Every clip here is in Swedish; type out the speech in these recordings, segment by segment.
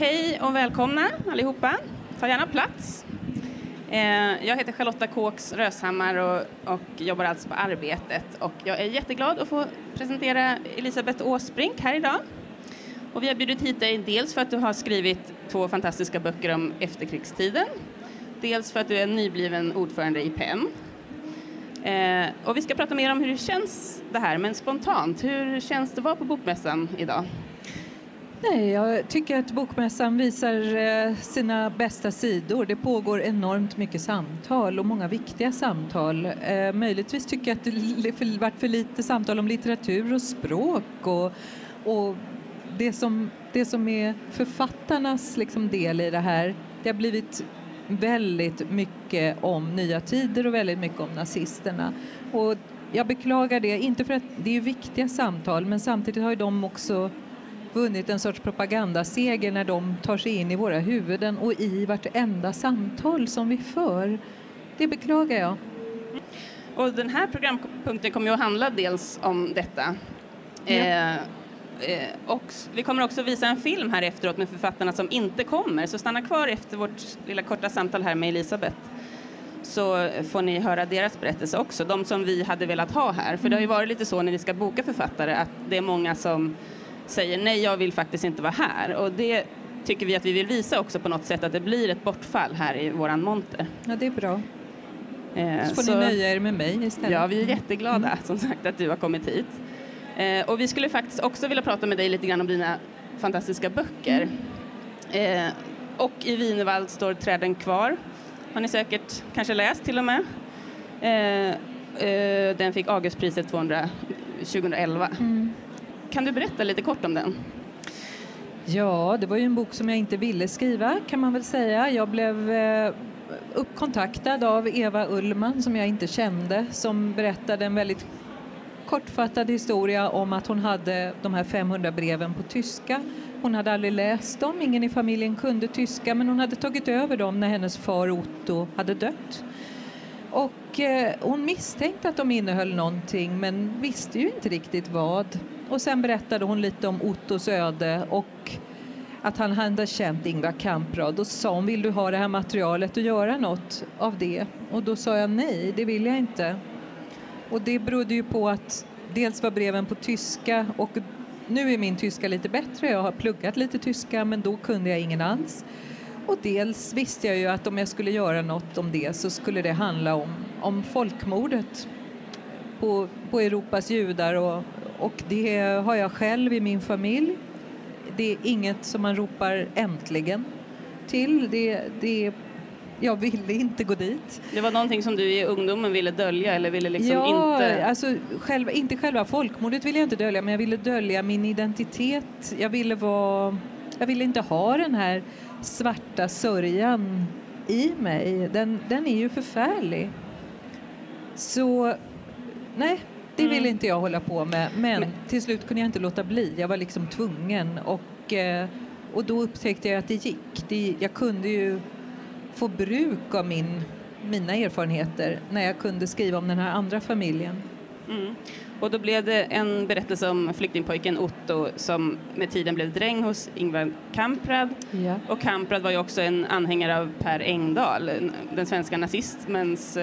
Hej och välkomna allihopa. Ta gärna plats. Eh, jag heter Charlotta Kåks Röshammar och, och jobbar alltså på Arbetet. Och jag är jätteglad att få presentera Elisabeth Åsbrink här idag. Och vi har bjudit hit dig dels för att du har skrivit två fantastiska böcker om efterkrigstiden. Dels för att du är nybliven ordförande i PEN. Eh, och vi ska prata mer om hur det känns det här, men spontant, hur känns det att vara på Bokmässan idag? Nej, jag tycker att Bokmässan visar eh, sina bästa sidor. Det pågår enormt mycket samtal och många viktiga samtal. Eh, möjligtvis tycker jag att det varit för lite samtal om litteratur och språk och, och det, som, det som är författarnas liksom del i det här. Det har blivit väldigt mycket om nya tider och väldigt mycket om nazisterna. Och jag beklagar det, inte för att det är viktiga samtal men samtidigt har ju de också vunnit en sorts propagandaseger när de tar sig in i våra huvuden och i vartenda samtal som vi för. Det beklagar jag. Och den här programpunkten kommer ju att handla dels om detta. Ja. Eh, eh, och vi kommer också visa en film här efteråt med författarna som inte kommer, så stanna kvar efter vårt lilla korta samtal här med Elisabeth så får ni höra deras berättelse också, de som vi hade velat ha här. För det har ju varit lite så när vi ska boka författare att det är många som säger nej, jag vill faktiskt inte vara här. Och det tycker vi att vi vill visa också på något sätt att det blir ett bortfall här i våran monter. Ja, det är bra. Eh, så får så, ni nöja er med mig istället. Ja, vi är jätteglada mm. som sagt att du har kommit hit. Eh, och vi skulle faktiskt också vilja prata med dig lite grann om dina fantastiska böcker. Mm. Eh, och i Wienerwald står Träden kvar. Har ni säkert kanske läst till och med. Eh, eh den fick Augustpriset 2011. Mm. Kan du berätta lite kort om den? Ja, det var ju en bok som jag inte ville skriva kan man väl säga. Jag blev eh, uppkontaktad av Eva Ullman som jag inte kände som berättade en väldigt kortfattad historia om att hon hade de här 500 breven på tyska. Hon hade aldrig läst dem, ingen i familjen kunde tyska men hon hade tagit över dem när hennes far Otto hade dött. Och eh, hon misstänkte att de innehöll någonting men visste ju inte riktigt vad. Och sen berättade hon lite om Ottos öde och att han hade känt Ingvar Kamprad. Då sa hon, vill du ha det här materialet och göra något av det? Och då sa jag nej, det vill jag inte. Och det berodde ju på att dels var breven på tyska och nu är min tyska lite bättre, jag har pluggat lite tyska men då kunde jag ingen alls. Och dels visste jag ju att om jag skulle göra något om det så skulle det handla om, om folkmordet på, på Europas judar och, och det har jag själv i min familj. Det är inget som man ropar äntligen till. Det, det, jag ville inte gå dit. Det var någonting som du i ungdomen ville dölja eller ville liksom ja, inte... alltså själva, inte själva folkmordet ville jag inte dölja men jag ville dölja min identitet. Jag ville vara... Jag ville inte ha den här svarta sörjan i mig. Den, den är ju förfärlig. Så nej, det ville mm. inte jag hålla på med. Men, men, till slut kunde jag inte låta bli. Jag var liksom tvungen. Och, eh, och då upptäckte jag att det gick. Det, jag kunde ju få bruk av min, mina erfarenheter när jag kunde skriva om den här andra familjen. Mm. Och då blev det en berättelse om flyktingpojken Otto som med tiden blev dräng hos Ingvar Kamprad. Ja. Och Kamprad var ju också en anhängare av Per Engdahl, den svenska nazismens...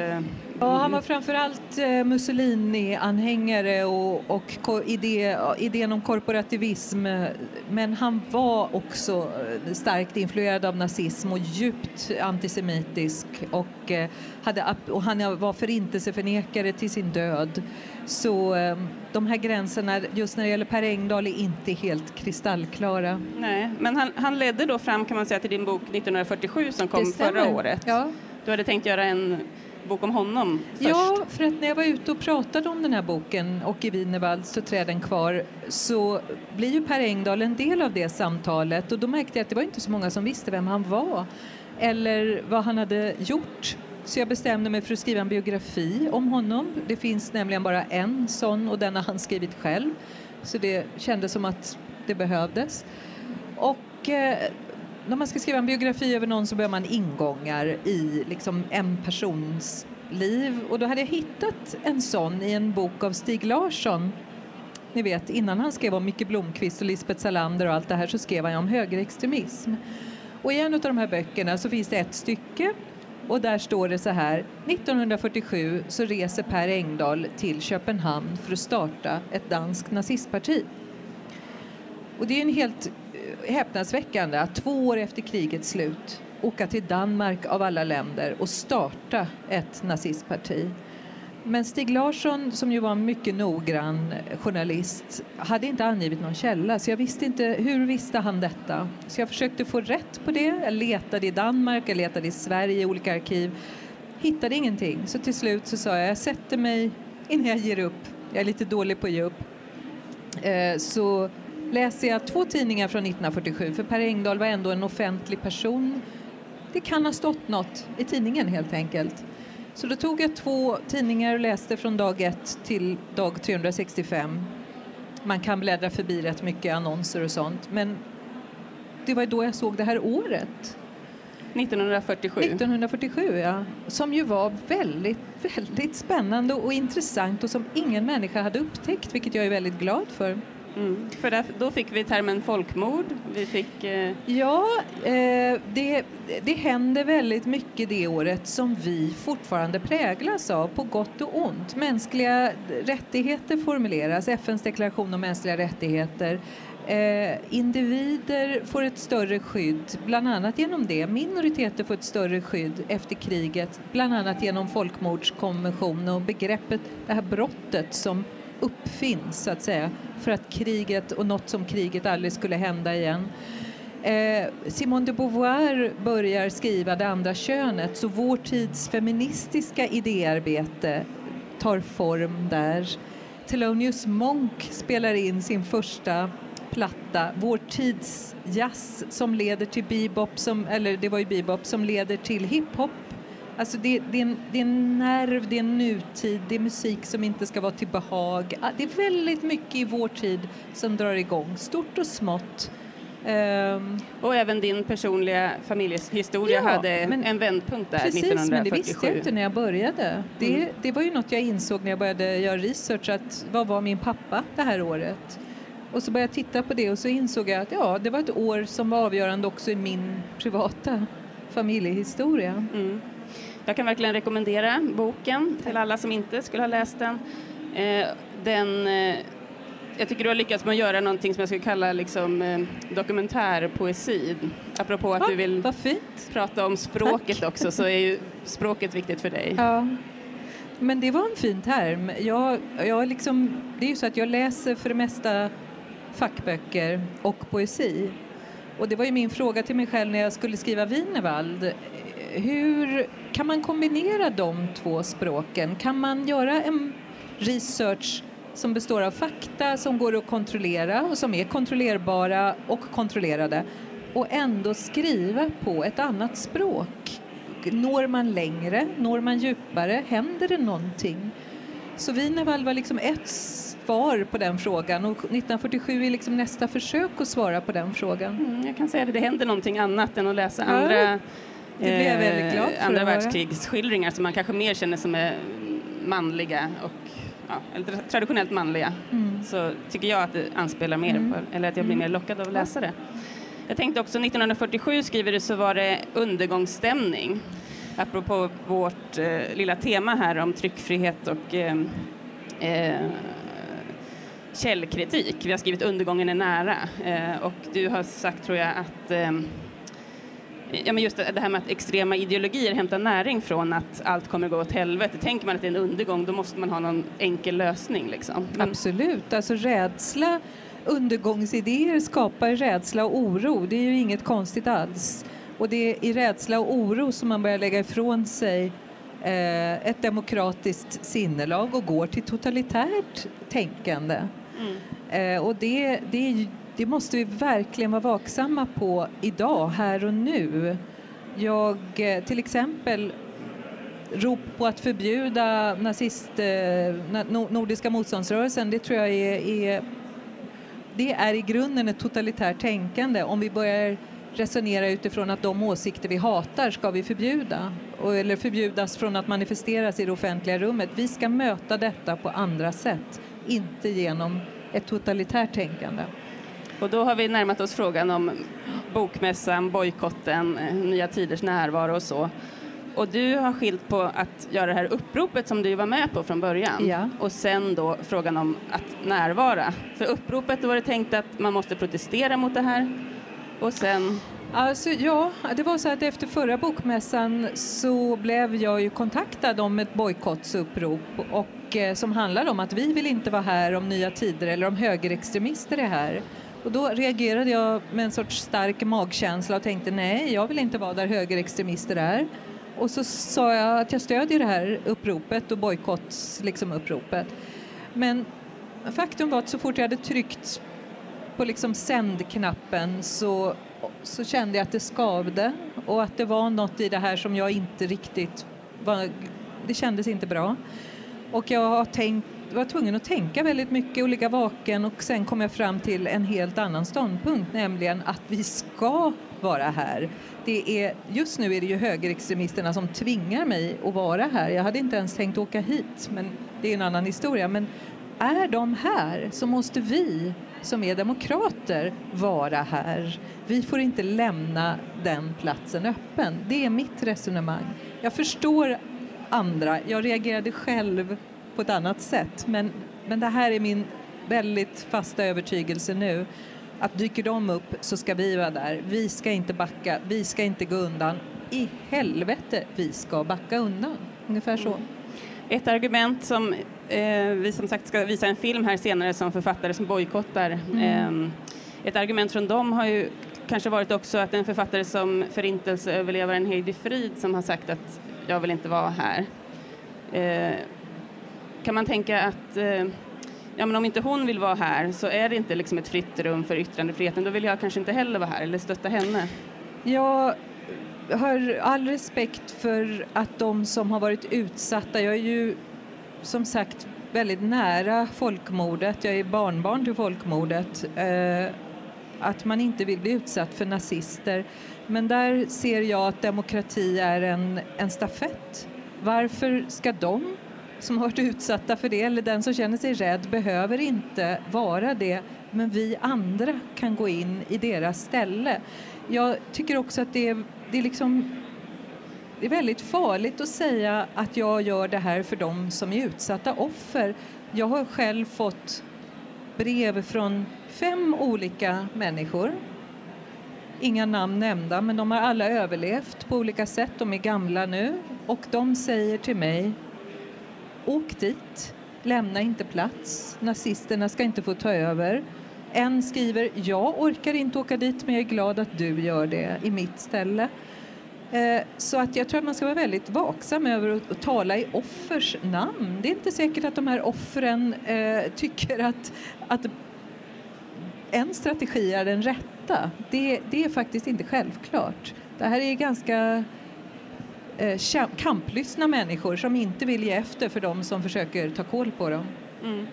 Eh, ja, han var framförallt eh, Mussolini-anhängare och, och idé, idén om korporativism. Men han var också eh, starkt influerad av nazism och djupt antisemitisk. Och, hade, och han var förintelseförnekare till sin död. Så de här gränserna just när det gäller Per Engdahl är inte helt kristallklara. Nej, men han, han ledde då fram kan man säga till din bok 1947 som kom förra året. Ja. Du hade tänkt göra en bok om honom först. Ja, för att när jag var ute och pratade om den här boken och i Wienerwald så träden kvar så blir ju Per Engdahl en del av det samtalet och då märkte jag att det var inte så många som visste vem han var eller vad han hade gjort så jag bestämde mig för att skriva en biografi om honom. Det finns nämligen bara en sån och den har han skrivit själv. Så det kändes som att det behövdes. Och eh, när man ska skriva en biografi över någon så behöver man ingångar i liksom, en persons liv. Och då hade jag hittat en sån i en bok av Stig Larsson Ni vet, innan han skrev om Micke Blomqvist och Lisbeth Salander och allt det här så skrev han om högerextremism. Och i en av de här böckerna så finns det ett stycke och där står det så här. 1947 så reser Per Engdahl till Köpenhamn för att starta ett danskt nazistparti. Och det är en helt häpnadsväckande att två år efter krigets slut åka till Danmark av alla länder och starta ett nazistparti. Men Stig Larsson, som ju var en mycket noggrann journalist, hade inte angivit någon källa, så jag visste inte hur visste han detta. Så jag försökte få rätt på det. Jag letade i Danmark, jag letade i Sverige i olika arkiv, hittade ingenting. Så till slut så sa jag, jag sätter mig innan jag ger upp. Jag är lite dålig på att ge upp. Eh, så läser jag två tidningar från 1947, för Per Engdahl var ändå en offentlig person. Det kan ha stått något i tidningen helt enkelt. Så då tog jag två tidningar och läste från dag 1 till dag 365. Man kan bläddra förbi rätt mycket annonser och sånt, men det var då jag såg det här året. 1947. 1947, ja. Som ju var väldigt, väldigt spännande och intressant och som ingen människa hade upptäckt, vilket jag är väldigt glad för. Mm. För där, då fick vi termen folkmord. Vi fick, eh... Ja, eh, det, det händer väldigt mycket det året som vi fortfarande präglas av, på gott och ont. Mänskliga rättigheter formuleras, FNs deklaration om mänskliga rättigheter. Eh, individer får ett större skydd, bland annat genom det. Minoriteter får ett större skydd efter kriget, bland annat genom folkmordskonventionen och begreppet, det här brottet som uppfinns så att säga för att kriget och något som kriget aldrig skulle hända igen. Eh, Simone de Beauvoir börjar skriva Det andra könet så vår tids feministiska idéarbete tar form där. Thelonious Monk spelar in sin första platta, Vår tids jazz som leder till bebop, som, eller det var ju bebop, som leder till hiphop Alltså det, det, är en, det är en nerv, det är en nutid, det är musik som inte ska vara till behag. Ah, det är väldigt mycket i vår tid som drar igång, stort och smått. Um, och även din personliga familjehistoria ja, hade en vändpunkt där precis, 1947. men det visste jag inte när jag började. Det, mm. det var ju något jag insåg när jag började göra research, att vad var min pappa det här året? Och så började jag titta på det och så insåg jag att ja, det var ett år som var avgörande också i min privata familjehistoria. Mm. Jag kan verkligen rekommendera boken till alla som inte skulle ha läst den. Eh, den eh, jag tycker du har lyckats med att göra någonting som jag skulle kalla liksom, eh, dokumentärpoesi. Apropå att Va? du vill prata om språket Tack. också så är ju språket viktigt för dig. Ja. Men det var en fin term. Jag, jag liksom, det är ju så att jag läser för det mesta fackböcker och poesi. Och det var ju min fråga till mig själv när jag skulle skriva Wienerwald hur kan man kombinera de två språken? Kan man göra en research som består av fakta som går att kontrollera och som är kontrollerbara och kontrollerade och ändå skriva på ett annat språk? Når man längre? Når man djupare? Händer det någonting? Så Wienerwald var liksom ett svar på den frågan och 1947 är liksom nästa försök att svara på den frågan. Mm, jag kan säga att det händer någonting annat än att läsa andra det för andra världskrigsskildringar som man kanske mer känner som är manliga och ja, traditionellt manliga mm. så tycker jag att det anspelar mer mm. på, eller att jag blir mer lockad av att läsa det. Jag tänkte också 1947 skriver du så var det undergångsstämning apropå vårt eh, lilla tema här om tryckfrihet och eh, eh, källkritik. Vi har skrivit undergången är nära eh, och du har sagt tror jag att eh, Ja, men just det här med att extrema ideologier hämtar näring från att allt kommer gå åt helvete. Tänker man att det är en undergång, då måste man ha någon enkel lösning. Liksom. Men... Absolut, alltså rädsla, undergångsidéer skapar rädsla och oro. Det är ju inget konstigt alls. Och det är i rädsla och oro som man börjar lägga ifrån sig eh, ett demokratiskt sinnelag och går till totalitärt tänkande. Mm. Eh, och det, det är det måste vi verkligen vara vaksamma på idag, här och nu. Jag, eh, till exempel, rop på att förbjuda nazist, eh, Nordiska motståndsrörelsen, det tror jag är, är, det är i grunden ett totalitärt tänkande. Om vi börjar resonera utifrån att de åsikter vi hatar ska vi förbjuda eller förbjudas från att manifesteras i det offentliga rummet. Vi ska möta detta på andra sätt, inte genom ett totalitärt tänkande. Och då har vi närmat oss frågan om bokmässan, bojkotten, eh, Nya Tiders närvaro och så. Och du har skilt på att göra det här uppropet som du var med på från början ja. och sen då frågan om att närvara. För uppropet var det tänkt att man måste protestera mot det här och sen Alltså, ja, det var så att efter förra bokmässan så blev jag ju kontaktad om ett bojkottsupprop och, eh, som handlar om att vi vill inte vara här om Nya Tider eller om högerextremister är här. Och då reagerade jag med en sorts stark magkänsla och tänkte nej, jag vill inte vara där högerextremister är. Och så sa jag att jag stödjer det här uppropet och bojkotts liksom uppropet. Men faktum var att så fort jag hade tryckt på liksom sändknappen så, så kände jag att det skavde och att det var något i det här som jag inte riktigt var, det kändes inte bra. Och jag har tänkt, var tvungen att tänka väldigt mycket och ligga vaken och sen kom jag fram till en helt annan ståndpunkt, nämligen att vi ska vara här. Det är, just nu är det ju högerextremisterna som tvingar mig att vara här. Jag hade inte ens tänkt åka hit, men det är en annan historia. Men är de här så måste vi som är demokrater vara här. Vi får inte lämna den platsen öppen. Det är mitt resonemang. Jag förstår andra. Jag reagerade själv på ett annat sätt. Men, men det här är min väldigt fasta övertygelse nu. Att dyker de upp så ska vi vara där. Vi ska inte backa, vi ska inte gå undan. I helvete, vi ska backa undan. Ungefär så. Mm. Ett argument som eh, vi som sagt ska visa en film här senare som författare som bojkottar. Mm. Eh, ett argument från dem har ju kanske varit också att en författare som förintelseöverlevaren Heidi Frid som har sagt att jag vill inte vara här. Eh, kan man tänka att eh, ja, men om inte hon vill vara här så är det inte liksom ett fritt rum för yttrandefriheten. Då vill jag kanske inte heller vara här eller stötta henne. Jag har all respekt för att de som har varit utsatta, jag är ju som sagt väldigt nära folkmordet, jag är barnbarn till folkmordet, eh, att man inte vill bli utsatt för nazister. Men där ser jag att demokrati är en, en stafett. Varför ska de som har varit utsatta för det, eller den som känner sig rädd, behöver inte vara det, men vi andra kan gå in i deras ställe. Jag tycker också att det är, det är liksom det är väldigt farligt att säga att jag gör det här för dem som är utsatta offer. Jag har själv fått brev från fem olika människor. Inga namn nämnda, men de har alla överlevt på olika sätt. De är gamla nu och de säger till mig Åk dit, lämna inte plats, nazisterna ska inte få ta över. En skriver Jag orkar inte åka dit men jag är glad att du gör det i mitt ställe. Eh, så att jag tror att man ska vara väldigt vaksam över att tala i offers namn. Det är inte säkert att de här offren eh, tycker att, att en strategi är den rätta. Det, det är faktiskt inte självklart. Det här är ganska eh, kamplystna människor som inte vill ge efter för dem som försöker ta koll på dem. Mm.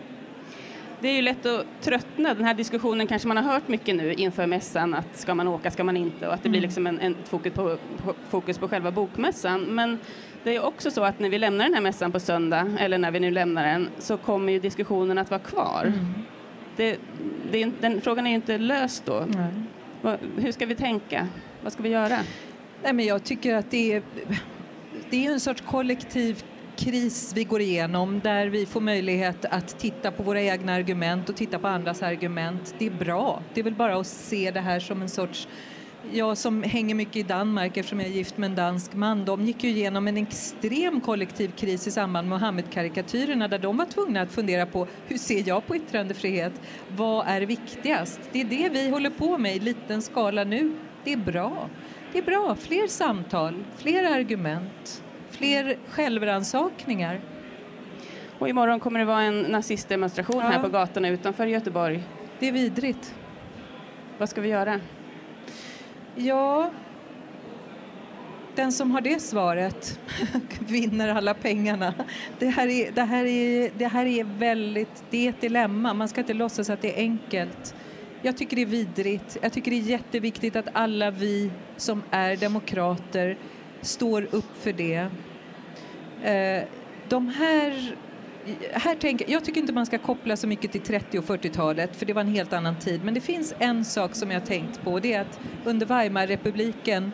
Det är ju lätt att tröttna. Den här diskussionen kanske man har hört mycket nu inför mässan att ska man åka, ska man inte och att det blir mm. liksom en, en fokus, på, fokus på själva bokmässan. Men det är också så att när vi lämnar den här mässan på söndag eller när vi nu lämnar den så kommer ju diskussionen att vara kvar. Mm. Det, det, den frågan är ju inte löst då. Nej. Hur ska vi tänka? Vad ska vi göra? Nej, men jag tycker att det är det är ju en sorts kollektiv kris vi går igenom där vi får möjlighet att titta på våra egna argument och titta på andras argument. Det är bra. Det är väl bara att se det här som en sorts jag som hänger mycket i Danmark eftersom jag är gift med en dansk man, de gick ju igenom en extrem kollektiv kris i samband med Mohammed-karikatyrerna där de var tvungna att fundera på hur ser jag på yttrandefrihet? Vad är viktigast? Det är det vi håller på med i liten skala nu. Det är bra. Det är bra. Fler samtal, fler argument, fler självransakningar. Och imorgon kommer det vara en nazistdemonstration ja. här på gatorna utanför Göteborg. Det är vidrigt. Vad ska vi göra? Ja, den som har det svaret vinner alla pengarna. Det här, är, det, här är, det här är väldigt, det är ett dilemma. Man ska inte låtsas att det är enkelt. Jag tycker det är vidrigt. Jag tycker det är jätteviktigt att alla vi som är demokrater står upp för det. Eh, de här här tänker, jag tycker inte man ska koppla så mycket till 30 och 40-talet för det var en helt annan tid. Men det finns en sak som jag tänkt på det är att under Weimarrepubliken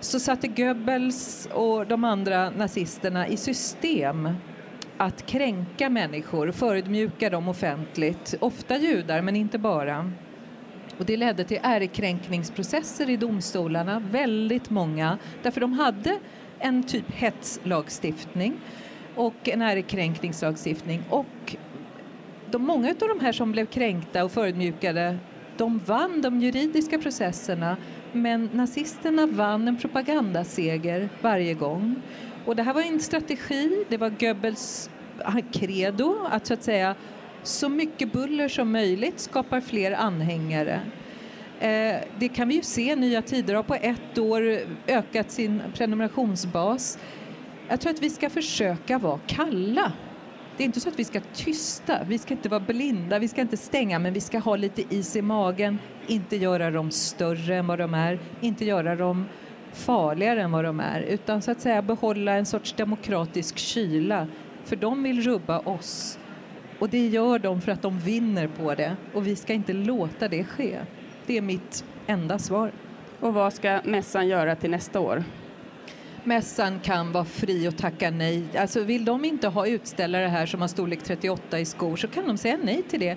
så satte Goebbels och de andra nazisterna i system att kränka människor, förödmjuka dem offentligt, ofta judar men inte bara. Och det ledde till ärekränkningsprocesser i domstolarna, väldigt många, därför de hade en typ hetslagstiftning och en ärekränkningslagstiftning. Och de, många av de här som blev kränkta och förödmjukade de vann de juridiska processerna men nazisterna vann en propagandaseger varje gång. Och det här var en strategi, det var Goebbels credo att så att säga så mycket buller som möjligt skapar fler anhängare. Eh, det kan vi ju se, Nya Tider har på ett år ökat sin prenumerationsbas. Jag tror att vi ska försöka vara kalla. Det är inte så att vi ska tysta, vi ska inte vara blinda, vi ska inte stänga, men vi ska ha lite is i magen, inte göra dem större än vad de är, inte göra dem farligare än vad de är, utan så att säga behålla en sorts demokratisk kyla, för de vill rubba oss. Och det gör de för att de vinner på det och vi ska inte låta det ske. Det är mitt enda svar. Och vad ska mässan göra till nästa år? Mässan kan vara fri och tacka nej. Alltså vill de inte ha utställare här som har storlek 38 i skor så kan de säga nej till det.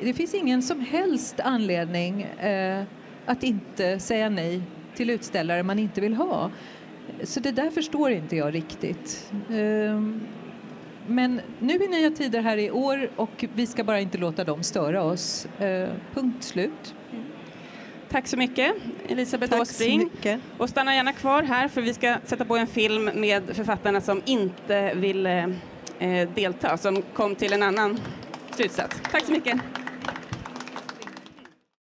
Det finns ingen som helst anledning eh, att inte säga nej till utställare man inte vill ha. Så det där förstår inte jag riktigt. Eh, men nu är nya tider här i år och vi ska bara inte låta dem störa oss. Eh, punkt slut. Tack så mycket, Elisabeth Tack Åsbring. Och stanna gärna kvar här för vi ska sätta på en film med författarna som inte ville eh, delta, som kom till en annan slutsats. Tack så mycket.